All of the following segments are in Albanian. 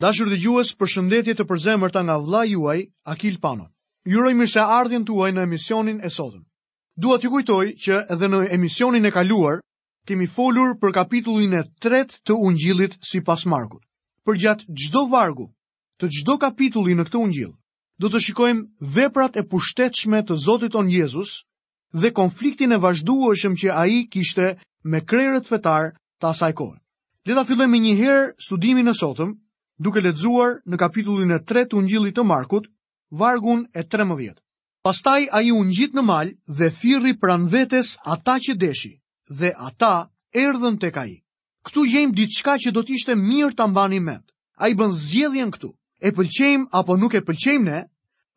Dashur dëgjues, përshëndetje të përzemërta nga vëllai juaj, Akil Pano. Ju uroj mirëseardhjen tuaj në emisionin e sotëm. Dua t'ju kujtoj që edhe në emisionin e kaluar kemi folur për kapitullin e tretë të Ungjillit sipas Markut. Përgjatë çdo vargu të çdo kapitulli në këtë Ungjill, do të shikojmë veprat e pushtetshme të Zotit tonë Jezus dhe konfliktin e vazhdueshëm që ai kishte me krerët fetarë të asaj kohe. Le ta fillojmë menjëherë studimin e sotëm, duke lexuar në kapitullin e 3 të Ungjillit të Markut, vargun e 13. Pastaj ai u ngjit në mal dhe thirri pranë vetes ata që deshi, dhe ata erdhën tek ai. Këtu gjejmë diçka që do të ishte mirë ta mbani mend. Ai bën zgjedhjen këtu. E pëlqejmë apo nuk e pëlqejmë ne,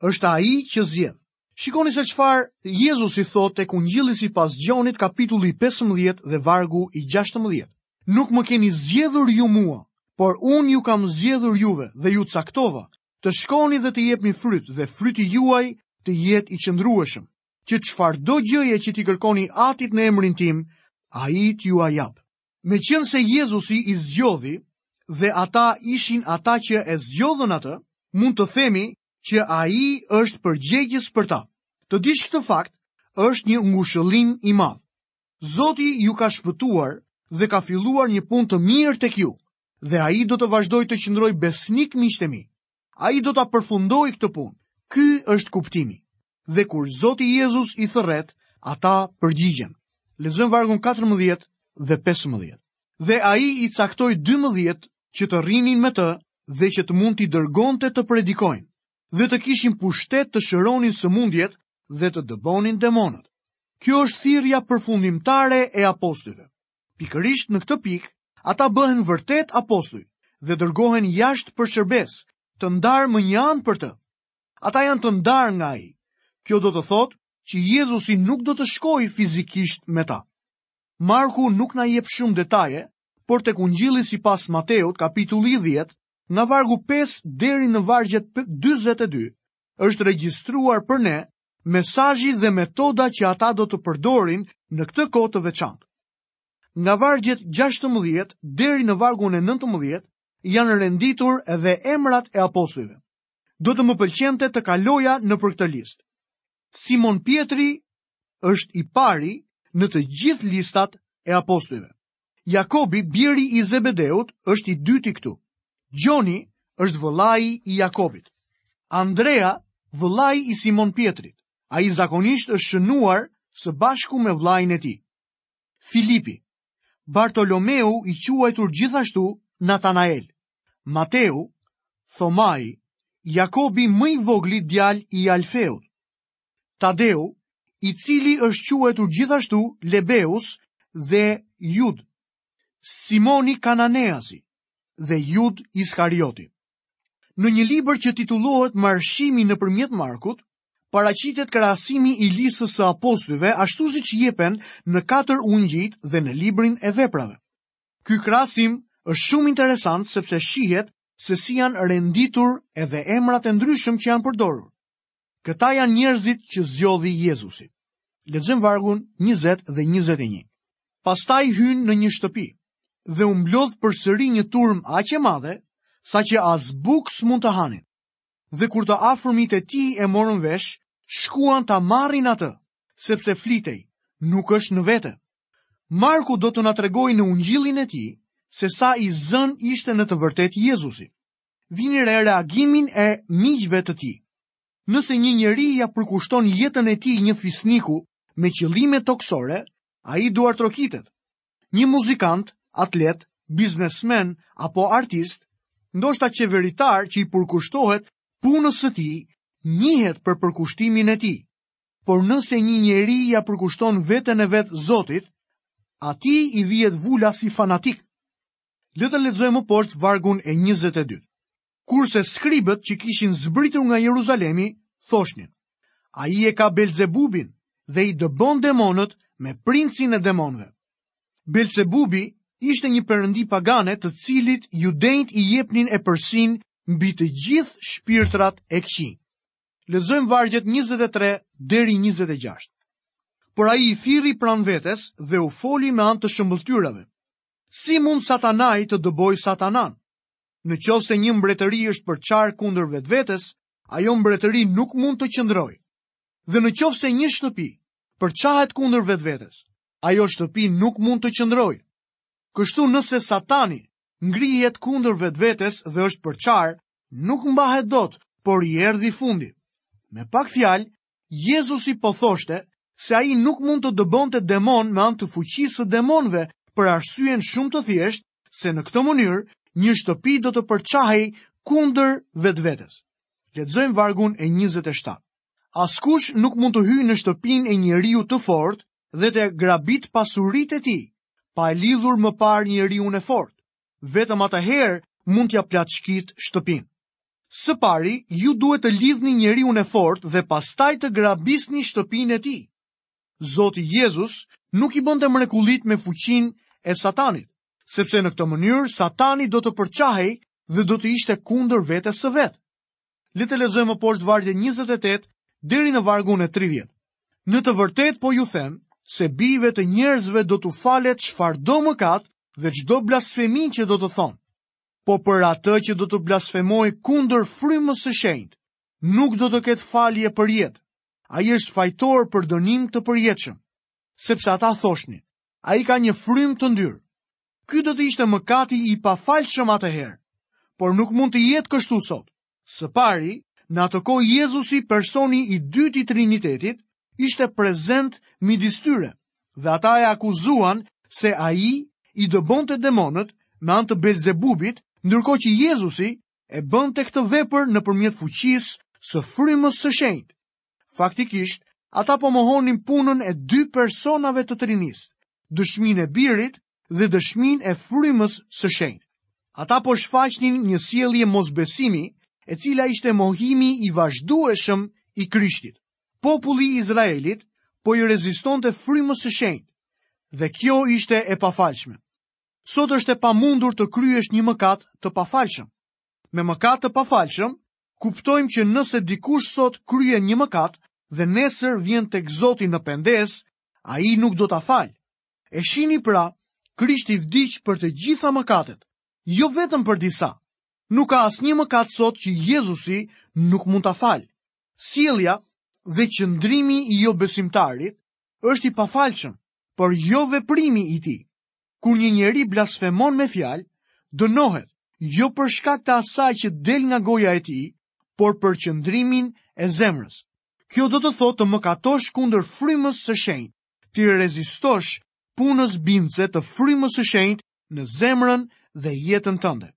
është ai që zgjedh. Shikoni se çfarë Jezusi thotë tek Ungjilli sipas Gjonit kapitulli 15 dhe vargu i 16. Nuk më keni zgjedhur ju mua, por unë ju kam zgjedhur juve dhe ju caktova, të shkoni dhe të jepni fryt dhe fryti juaj të jetë i qëndrueshëm, që çfarëdo gjëje që t'i kërkoni atit në emrin tim, ai t'jua japë. Meqenëse Jezusi i zgjodhi dhe ata ishin ata që e zgjodhën atë, mund të themi që ai është përgjegjës për ta. Të dish këtë fakt është një ngushëllim i madh. Zoti ju ka shpëtuar dhe ka filluar një punë të mirë tek ju, dhe ai do të vazhdojë të qëndrojë besnik miqtë e mi. Ai do ta përfundojë këtë punë. Ky është kuptimi. Dhe kur Zoti Jezus i thërret, ata përgjigjen. Lexojmë vargun 14 dhe 15. Dhe ai i caktoi 12 që të rrinin me të dhe që të mund t'i dërgonte të predikojnë dhe të kishin pushtet të shëronin sëmundjet dhe të dëbonin demonët. Kjo është thirrja përfundimtare e apostujve. Pikërisht në këtë pikë, ata bëhen vërtet apostuj dhe dërgohen jashtë për shërbesë, të ndarë më një anë për të. Ata janë të ndarë nga ai. Kjo do të thotë që Jezusi nuk do të shkojë fizikisht me ta. Marku nuk na jep shumë detaje, por tek Ungjilli sipas Mateut, kapitulli 10, nga vargu 5 deri në vargjet 22, është regjistruar për ne mesazhi dhe metoda që ata do të përdorin në këtë kohë të veçantë. Nga vargjet 16 deri në vargun e 19 janë renditur edhe emrat e apostujve. Do të më pëlqente të kaloja nëpër këtë listë. Simon Pjetri është i pari në të gjithë listat e apostujve. Jakobi, biri i Zebedeut, është i dyti këtu. Gjoni është vëllai i Jakobit. Andrea, vëllai i Simon Pjetrit. Ai zakonisht është shënuar së bashku me vëllain e tij. Filipi, Bartolomeu i quajtur gjithashtu Natanael, Mateu, Thomai, Jakobi më i vogli djalë i Alfeut, Tadeu, i cili është quajtur gjithashtu Lebeus dhe Judë, Simoni Kananeasi dhe Judë Iskarioti. Në një libër që titullohet Marshimi nëpërmjet Markut, paraqitet krahasimi i listës së apostujve ashtu siç jepen në katër Ungjijtë dhe në librin e Veprave. Ky krahasim është shumë interesant sepse shihet se si janë renditur edhe emrat e ndryshëm që janë përdorur. Këta janë njerëzit që zgjodhi Jezusi. Lexojmë vargun 20 dhe 21. Pastaj hynë në një shtëpi dhe u mblodh përsëri një turmë aq e madhe saqë as bukë s'mund të hanin. dhe kur të afërmit e tij e morën vesh, shkuan ta marrin atë, sepse flitej, nuk është në vete. Marku do të na tregojë në Ungjillin e tij se sa i zënë ishte në të vërtetë Jezusi. Vini re reagimin e miqve të tij. Nëse një njeri ia përkushton jetën e tij një fisniku me qëllime tokësore, ai duartrokitet. Një muzikant, atlet, biznesmen apo artist, ndoshta qeveritar që i përkushtohet punës së tij, njihet për përkushtimin e tij. Por nëse një njeri ia përkushton veten e vet Zotit, atij i vihet vula si fanatik. Le të lexojmë më poshtë vargun e 22. Kurse skribët që kishin zbritur nga Jeruzalemi, thoshnin, ai e ka Belzebubin dhe i dëbon demonët me princin e demonëve. Belzebubi ishte një perëndi pagane të cilit judenjtë i jepnin epërsinë mbi të gjithë shpirtrat e këqij. Lexojmë vargjet 23 deri 26. Por ai i thirri pranë vetes dhe u foli me anë të shëmbëlltyrave. Si mund Satanai të dëbojë satanan? Në qoftë se një mbretëri është përçarë kundër vetvetes, ajo mbretëri nuk mund të qëndrojë. Dhe në qoftë se një shtëpi përçahet kundër vetvetes, ajo shtëpi nuk mund të qëndrojë. Kështu nëse satani ngrihet kundër vetvetes dhe është përçarë, nuk mbahet dot, por i erdhi fundi. Me pak fjalë, Jezusi po thoshte se ai nuk mund të dëbonte demonë me anë të fuqisë së demonëve për arsyen shumë të thjeshtë se në këtë mënyrë një shtëpi do të përçahej kundër vetvetes. Lexojmë vargun e 27. Askush nuk mund të hyjë në shtëpinë e njeriut të fortë dhe të grabitë pasuritë e tij, pa e lidhur më parë njeriun e fortë. Vetëm atëherë mund t'ia plaçkitë shtëpinë. Së pari, ju duhet të lidhni njeriun e fortë dhe pastaj të grabisni shtëpinë e tij. Zoti Jezus nuk i bënte mrekullitë me fuqinë e Satanit, sepse në këtë mënyrë Satani do të përçahej dhe do të ishte kundër vetes së vet. Le të lexojmë më poshtë vargjet 28 deri në vargun e 30. Në të vërtetë po ju them se bijve të njerëzve do t'u falet çfarëdo mëkat dhe çdo blasfemi që do të thonë. po për atë që do të blasfemojë kundër frymës së shenjtë, nuk do të ketë falje përjetë. Ai është fajtor për dënim të përjetshëm, sepse ata thoshnin, ai ka një frymë të ndyrë. Ky do të ishte mëkati i pafalshëm atëherë, por nuk mund të jetë kështu sot. Së pari, në atë kohë Jezusi, personi i dytë i Trinitetit, ishte prezent midis tyre dhe ata e akuzuan se ai i dëbonte demonët me anë të Belzebubit, ndërkohë që Jezusi e bënte këtë vepër nëpërmjet fuqisë së frymës së shenjtë. Faktikisht, ata po mohonin punën e dy personave të Trinisë, dëshminë e birit dhe dëshminë e frymës së shenjtë. Ata po shfaqnin një sjellje mosbesimi, e cila ishte mohimi i vazhdueshëm i Krishtit. Populli i Izraelit po i rezistonte frymës së shenjtë dhe kjo ishte e pafalshme. Sot është e pamundur të kryesh një mëkat të pafalshëm. Me mëkat të pafalshëm Kuptojmë që nëse dikush sot kryen një mëkat dhe nesër vjen tek Zoti në pendesë, ai nuk do ta falë. E shihni pra, Krishti vdiq për të gjitha mëkatet, jo vetëm për disa. Nuk ka asnjë mëkat sot që Jezusi nuk mund ta falë. Sjellja dhe qëndrimi i jobesimtarit është i pafalshëm, por jo veprimi i tij. Kur një njeri blasfemon me fjalë, dënohet jo për shkak të asaj që del nga goja e tij, por për qëndrimin e zemrës. Kjo do të thotë të mëkatosh kundër frymës së shenjtë, t'i rezistosh punës bindëse të frymës së shenjtë në zemrën dhe jetën tënde.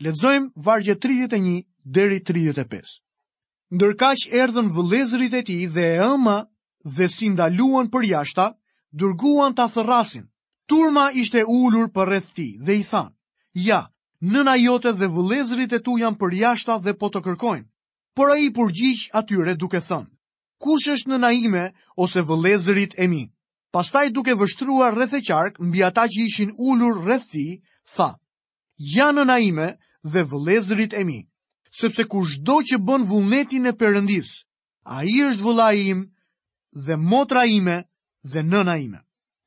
Lexojmë vargjet 31 deri 35. Ndërkaq erdhën vëllezërit e tij dhe e ëma dhe si ndaluan përjashta, dërguan ta thërrasin. Turma ishte ulur përreth tij dhe i thanë: "Ja, nëna jote dhe vëllezërit e tu janë përjashta dhe po të kërkojnë." Por ai iu përgjigj atyre duke thënë: "Kush është nëna ime ose vëllezërit e mi?" Pastaj duke vështruar rreth e qark mbi ata që ishin ulur rreth tij, tha: Ja nëna ime dhe vëllezërit e mi, sepse kushdo që bën vullnetin e Perëndisë, ai është vëllai im dhe motra ime dhe nëna ime.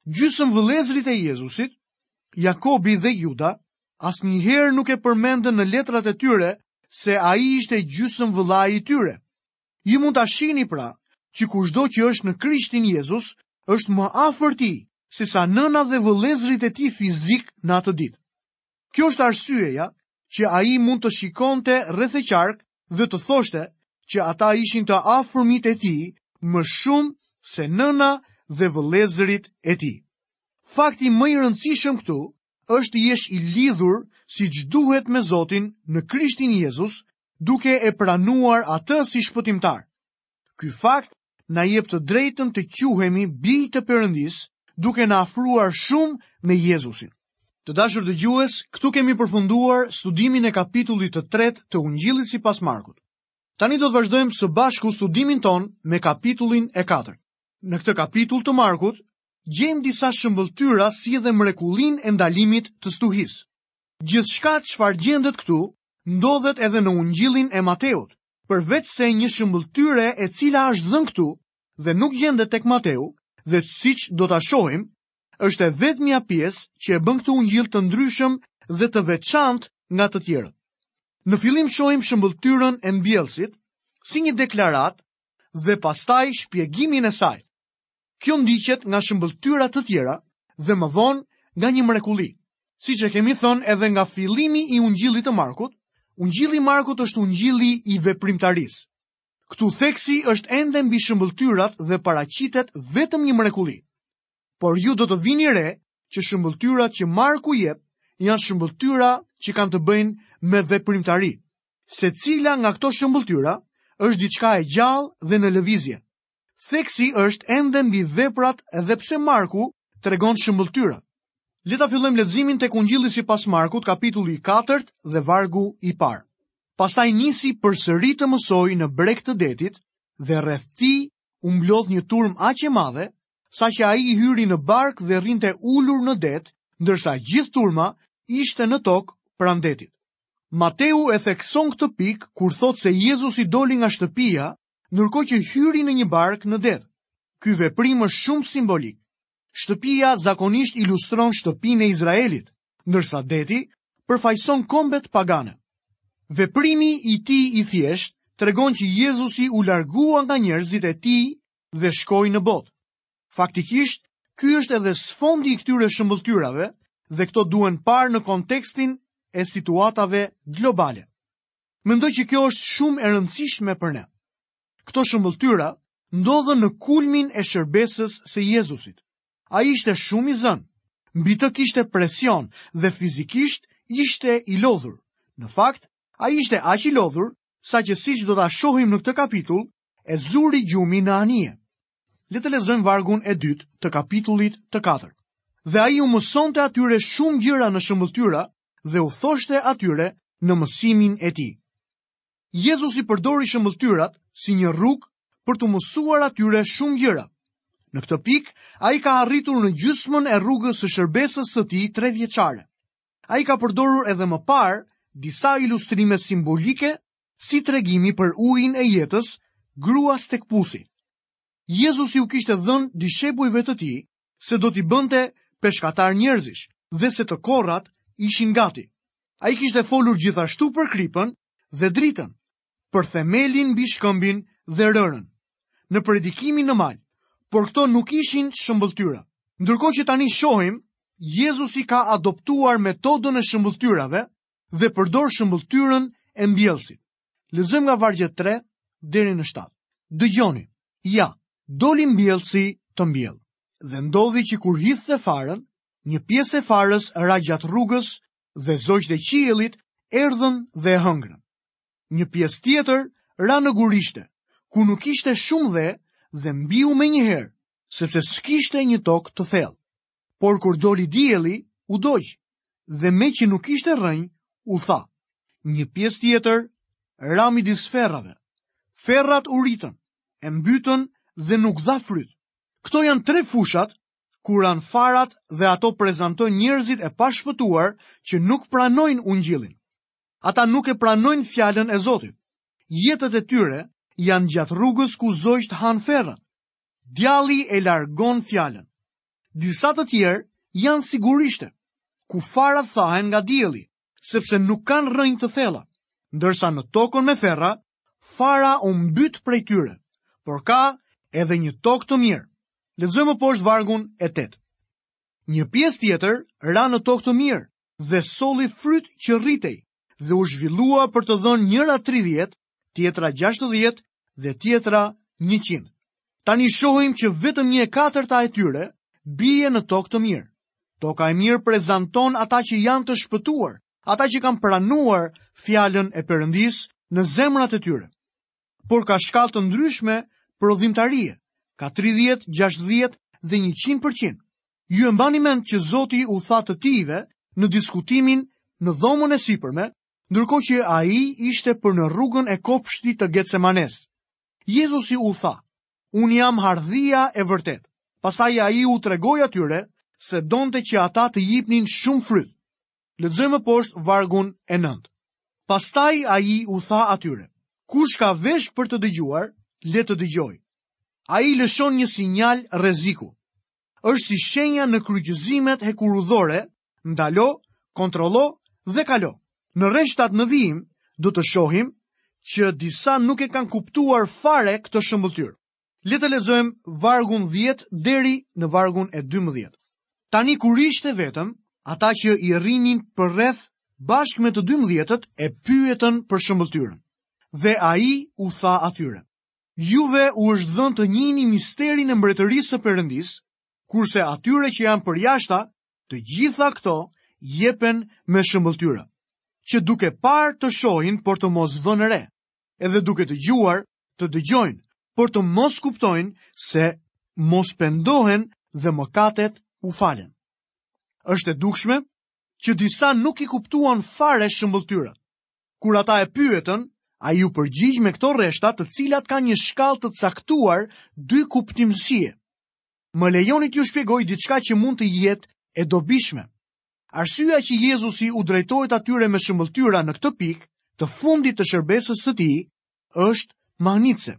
Gjysëm vëllezërit e Jezusit, Jakobi dhe Juda, asnjëherë nuk e përmendën në letrat e tyre se ai ishte gjysëm vëllai i tyre. Ju mund ta shihni pra që kushdo që është në Krishtin Jezus është më afër tij sesa nëna dhe vëllezërit e tij fizikë në atë ditë. Kjo është arsyeja që ai mund të shikonte rreth e qark dhe të thoshte që ata ishin të afërmit e tij më shumë se nëna dhe vëllezërit e tij. Fakti më i rëndësishëm këtu është të jesh i lidhur siç duhet me Zotin në Krishtin Jezus duke e pranuar atë si shpëtimtar. Ky fakt na jep të drejtën të quhemi bij të Perëndisë, duke na afruar shumë me Jezusin. Të dashur dëgjues, këtu kemi përfunduar studimin e kapitullit të tretë të Ungjillit sipas Markut. Tani do të vazhdojmë së bashku studimin tonë me kapitullin e 4. Në këtë kapitull të Markut, gjejmë disa shëmbëlltyra si dhe mrekullinë e ndalimit të stuhisë. Gjithçka çfarë gjendet këtu, ndodhet edhe në Ungjillin e Mateut, përveçse një shëmbëlltyre e cila është dhënë këtu dhe nuk gjendet tek Mateu, dhe siç do ta shohim, është e vetmja pjesë që e bën këtë Ungjill të ndryshëm dhe të veçantë nga të tjerët. Në fillim shohim shëmbëlltyrën e mbjellësit si një deklaratë dhe pastaj shpjegimin e saj. Kjo ndiqet nga shëmbëlltyra të tjera dhe më vonë nga një mrekulli. Siç e kemi thënë edhe nga fillimi i Ungjillit të Markut, Ungjilli i Markut është Ungjilli i veprimtarisë. Këtu theksi është ende mbi shëmbëlltyrat dhe paraqitet vetëm një mrekulli. Por ju do të vini re që shëmbëlltyrat që Marku jep janë shëmbëlltyra që kanë të bëjnë me veprimtari. Secila nga këto shëmbëlltyra është diçka e gjallë dhe në lëvizje. Theksi është ende mbi veprat edhe pse Marku tregon shëmbëlltyra. Le ta fillojmë leximin tek Ungjilli sipas Markut, kapitulli i 4 dhe vargu i parë. Pastaj nisi përsëri të mësojë në breg të detit dhe rreth tij u mblodh një turmë aq e madhe saqë ai hyri në barkë dhe rrinte ulur në det, ndërsa gjithë turma ishte në tokë pranë detit. Mateu e thekson këtë pikë kur thotë se Jezusi doli nga shtëpia ndërkohë që hyri në një barkë në det. Ky veprim është shumë simbolik. Shtëpia zakonisht ilustron shtëpinë e Izraelit, ndërsa deti përfaqëson kombet pagane. Veprimi i tij i thjeshtë tregon që Jezusi u largua nga njerëzit e tij dhe shkoi në botë. Faktikisht, ky është edhe sfondi i këtyre shëmbëlltyrave dhe këto duhen parë në kontekstin e situatave globale. Mendoj që kjo është shumë e rëndësishme për ne. Këto shëmbëlltyra ndodhën në kulmin e shërbesës së Jezusit. Ai ishte shumë i zënë, mbi të kishte presion dhe fizikisht ishte i lodhur. Në fakt, ai ishte aq i lodhur saqë siç do ta shohim në këtë kapitull, e zuri gjumi në anije. Le të lexojmë vargun e dytë të kapitullit të katërt. Dhe ai u mësonte atyre shumë gjëra në shëmbëlltyra dhe u thoshte atyre në mësimin e tij. Jezusi përdori shëmbëlltyrat si një rrugë për t'u mësuar atyre shumë gjëra. Në këtë pikë, ai ka arritur në gjysmën e rrugës së shërbesës së tij trevjeçare. Ai ka përdorur edhe më parë disa ilustrime simbolike si tregimi për ujin e jetës, gruas tek pusi. Jezusi u kishte thënë dishepujve të tij se do t'i bënte peshkatarë njerëzish dhe se të korrat ishin gati. Ai kishte folur gjithashtu për kripën dhe dritën, për themelin mbi shkëmbin dhe rërën, në predikimin në mal, por këto nuk ishin shëmbëlltyra. Ndërkohë që tani shohim, Jezusi ka adoptuar metodën e shëmbëlltyrave dhe përdor shëmbëlltyrën e mbjellësit. Lexojmë nga vargjet 3 deri në 7. Dëgjoni. Ja, doli mbjellësi të mbjellë. Dhe ndodhi që kur hidhte farën, një pjesë e farës ra gjatë rrugës dhe zogjtë e qiellit erdhën dhe e hëngrën. Një pjesë tjetër ra në gurishte, ku nuk kishte shumë dhe dhe mbiu menjëherë, sepse s'kishte një tokë të thellë. Por kur doli dielli, u dogj, dhe meqë nuk kishte rrënjë, u tha. Një pjesë tjetër ra midis ferrave. Ferrat u rritën, e mbytën dhe nuk dha fryt. Këto janë tre fushat ku ranë farat dhe ato prezantojnë njerëzit e pashpëtuar që nuk pranojnë ungjillin. Ata nuk e pranojnë fjalën e Zotit. Jetët e tyre janë gjatë rrugës ku zogjtë hanë farat. Djalli e largon fjalën. Disa të tjerë janë si gurishte, ku farat thahen nga dielli, sepse nuk kanë rrënjë të thella, ndërsa në tokën me ferra, fara u mbyt prej tyre, por ka edhe një tokë të mirë. Lexojmë më poshtë vargun e 8. Një pjesë tjetër ra në tokë të mirë dhe solli fryt që rritej dhe u zhvillua për të dhënë njëra 30 tjetra 60 dhe tjetra 100. Tani shohim që vetëm një e katërta e tyre bie në tokë të mirë. Toka e mirë prezanton ata që janë të shpëtuar, ata që kanë pranuar fjalën e Perëndisë në zemrat e tyre. Por ka shkallë të ndryshme prodhimtarie, ka 30, 60 dhe 100%. Ju e mbani mend që Zoti u tha të tijve në diskutimin në dhomën e sipërme, ndërkohë që ai ishte për në rrugën e kopshtit të Getsemanesë. Jezusi u tha, unë jam hardhia e vërtetë. Pastaj ai u tregoi atyre se donte që ata të jipnin shumë fryt. Le të zëmë poshtë vargun e nëntë. Pastaj ai u tha atyre, kush ka vesh për të dëgjuar, le të dëgjojë. Ai lëshon një sinjal rreziku. është si shenja në kryqëzimet hekurudhore, ndalo, kontrollo dhe kalo. Në rreshtat në vijim do të shohim që disa nuk e kanë kuptuar fare këtë shëmbëlltyrë. Le të lexojmë vargun 10 deri në vargun e 12. Tani kur ishte vetëm, ata që i rrinin përreth bashkë me të 12-tët e pyetën për shëmbëlltyrën. Dhe ai u tha atyre: Juve u është dhënë të njihni misterin e mbretërisë së Perëndisë, kurse atyre që janë përjashta, të gjitha këto jepen me shëmbëlltyrë, që duke parë të shohin, por të mos vënë re, edhe duke dëgjuar të dëgjojnë, por të mos kuptojnë se mos pendohen dhe mëkatet u falen. Është e dukshme që disa nuk i kuptuan fare shëmbëlltyrët. Kur ata e pyetën, ai u përgjigj me këto rreshta të cilat kanë një shkallë të caktuar dykuptimësie. Më lejoni t'ju shpjegoj diçka që mund të jetë e dobishme. Arsyeja që Jezusi u drejtohet atyre me shëmbëlltyra në këtë pikë të fundit të shërbesës së tij është mahnitëse.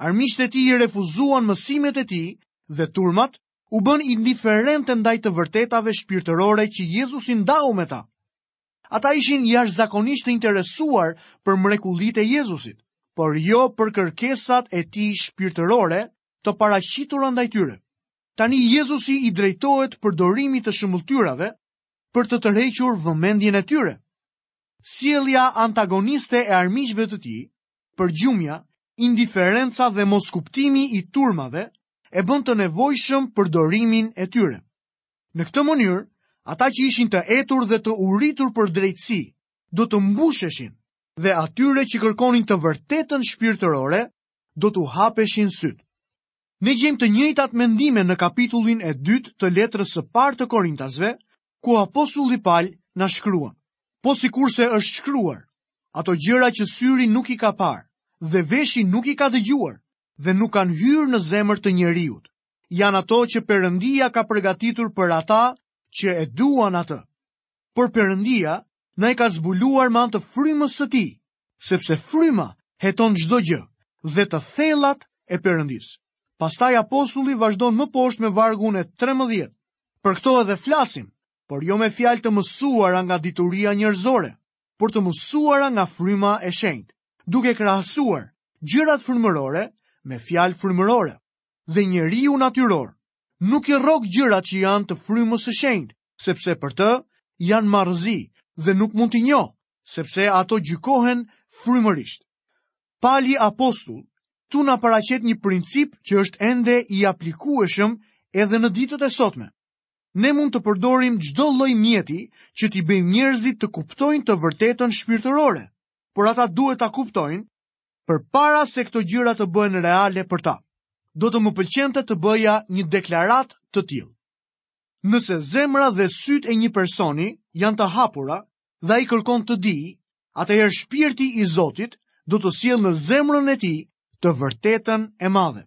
Armiqtë e tij refuzuan mësimet e tij dhe turmat u bënë indiferente ndaj të vërtetave shpirtërore që Jezusi ndau me ta. Ata ishin jashtëzakonisht të interesuar për mrekullitë e Jezusit, por jo për kërkesat e tij shpirtërore të paraqitura ndaj tyre. Tani Jezusi i drejtohet përdorimit të shëmbëlltyrave për të tërhequr vëmendjen e tyre. Sjellja antagoniste e armiqve të tij, përgjumja, indiferenca dhe moskuptimi i turmave e bënë të nevojshëm përdorimin e tyre. Në këtë mënyrë, ata që ishin të etur dhe të uritur për drejtësi, do të mbusheshin dhe atyre që kërkonin të vërtetën shpirtërore, do t'u hapeshin sytë. Ne gjejmë të njëjtat mendime në kapitullin e dytë të letrës së parë të Korintasve, ku apostulli Pal na shkruan: Po sikurse është shkruar, ato gjëra që syri nuk i ka parë dhe veshi nuk i ka dëgjuar dhe nuk kanë hyrë në zemër të njeriut, janë ato që Perëndia ka përgatitur për ata që e duan atë. Por Perëndia na e ka zbuluar me anë të frymës së tij, sepse fryma heton çdo gjë dhe të thellat e Perëndisë. Pastaj apostulli vazhdon më poshtë me vargun e 13. Për këto edhe flasim, por jo me fjalë të mësuara nga dituria njerëzore, por të mësuara nga fryma e shenjtë, duke krahasuar gjërat frymërore me fjalë frymërore. dhe njeriu natyror nuk i rrok gjërat që janë të frymës së shenjtë, sepse për të janë marrëzi dhe nuk mund t'i njohë, sepse ato gjykohen frymërisht. Pali apostull këtu na paraqet një princip që është ende i aplikueshëm edhe në ditët e sotme. Ne mund të përdorim çdo lloj mjeti që t'i bëjmë njerëzit të kuptojnë të vërtetën shpirtërore, por ata duhet ta kuptojnë përpara se këto gjëra të bëhen reale për ta. Do të më pëlqente të bëja një deklaratë të tillë. Nëse zemra dhe sytë e një personi janë të hapura dhe ai kërkon të dijë, atëherë shpirti i Zotit do të sjellë në zemrën e tij të vërtetën e madhe.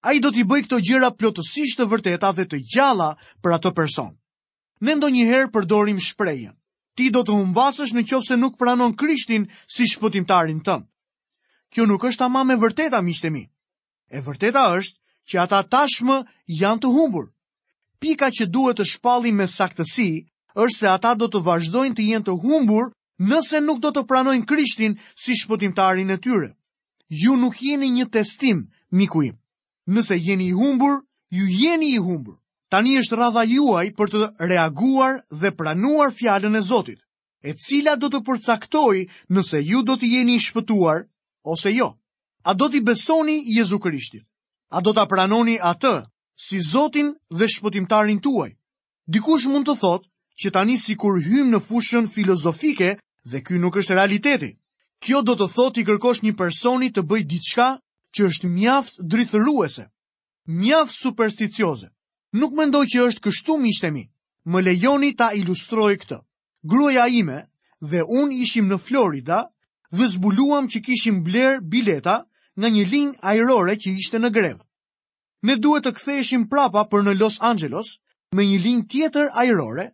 Ai do t'i bëjë këto gjëra plotësisht të vërteta dhe të gjalla për atë person. Ne ndonjëherë përdorim shprehjen ti do të humbasësh në qoftë se nuk pranon Krishtin si shpëtimtarin tënd. Kjo nuk është tamam e vërteta, miqtë e mi. E vërteta është që ata tashmë janë të humbur. Pika që duhet të shpallim me saktësi është se ata do të vazhdojnë të jenë të humbur nëse nuk do të pranojnë Krishtin si shpëtimtarin e tyre. Ju nuk jeni një testim, miku im. Nëse jeni i humbur, ju jeni i humbur. Tani është radha juaj për të reaguar dhe pranuar fjalën e Zotit, e cila do të përcaktojë nëse ju do të jeni i shpëtuar ose jo. A do t'i besoni Jezu Krishtit? A do ta pranoni atë si Zotin dhe shpëtimtarin tuaj? Dikush mund të thotë që tani sikur hymë në fushën filozofike dhe ky nuk është realiteti. Kjo do të thotë t'i kërkosh një personi të bëjë diçka që është mjaft drithëruese, mjaft supersticioze. Nuk mendoj që është kështu miqtë e mi. Më lejoni ta ilustroj këtë. Gruaja ime dhe unë ishim në Florida dhe zbuluam që kishim blerë bileta nga një linjë ajrore që ishte në grevë. Ne duhet të ktheheshim prapa për në Los Angeles me një linjë tjetër ajrore,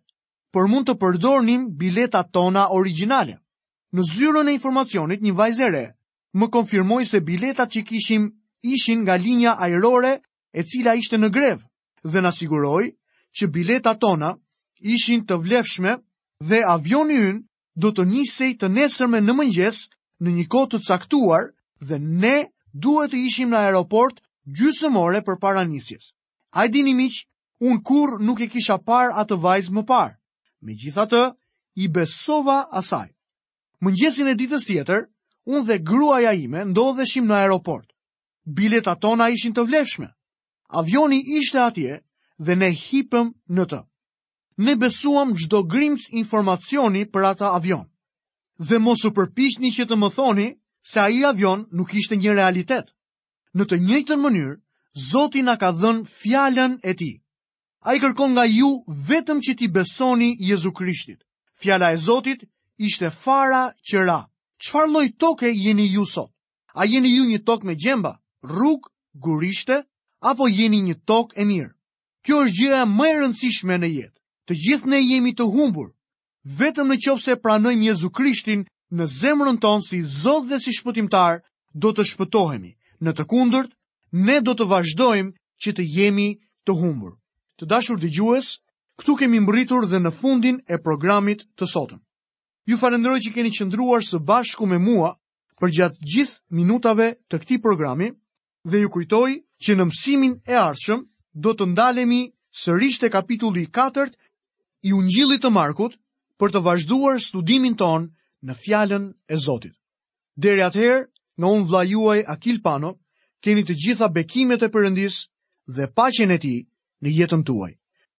por mund të përdornim biletat tona origjinale. Në zyrën e informacionit një vajzë e re më konfirmoi se biletat që kishim ishin nga linja ajrore e cila ishte në grevë dhe na siguroi që biletat tona ishin të vlefshme dhe avioni ynë do të nisej të nesërmen në mëngjes në një kohë të caktuar dhe ne duhet të ishim në aeroport gjysëm ore përpara nisjes. A e dini miq, unë kurrë nuk e kisha parë atë vajzë më parë. Megjithatë, i besova asaj. Mëngjesin e ditës tjetër, unë dhe gruaja ime ndodheshim në aeroport. Biletat tona ishin të vlefshme. Avioni ishte atje dhe ne hipëm në të. Ne besuam çdo grimcë informacioni për atë avion. Dhe mos u përpiqni që të më thoni se ai avion nuk ishte një realitet. Në të njëjtën mënyrë, Zoti na ka dhënë fjalën e tij. Ai kërkon nga ju vetëm që t'i besoni Jezu Krishtit. Fjala e Zotit ishte fara që ra. Çfarë lloj toke jeni ju sot? A jeni ju një tokë me gjemba, rrugë, gurishte apo jeni një tokë e mirë? Kjo është gjëja më e rëndësishme në jetë. Të gjithë ne jemi të humbur, vetëm në qoftë se e pranojmë Jezu Krishtin në zemrën tonë si Zot dhe si shpëtimtar, do të shpëtohemi. Në të kundërt, ne do të vazhdojmë që të jemi të humbur. Të dashur dëgjues, këtu kemi mbërritur dhe në fundin e programit të sotëm. Ju falënderoj që keni qëndruar së bashku me mua përgjatë gjithë minutave të këtij programi dhe ju kujtoj që në mësimin e ardhshëm do të ndalemi sërish te kapitulli i 4-t i Ungjillit të Markut për të vazhduar studimin tonë në fjalën e Zotit. Deri atëherë, nga unë vëllai juaj Akil Pano, keni të gjitha bekimet e Perëndisë dhe paqen e tij në jetën tuaj.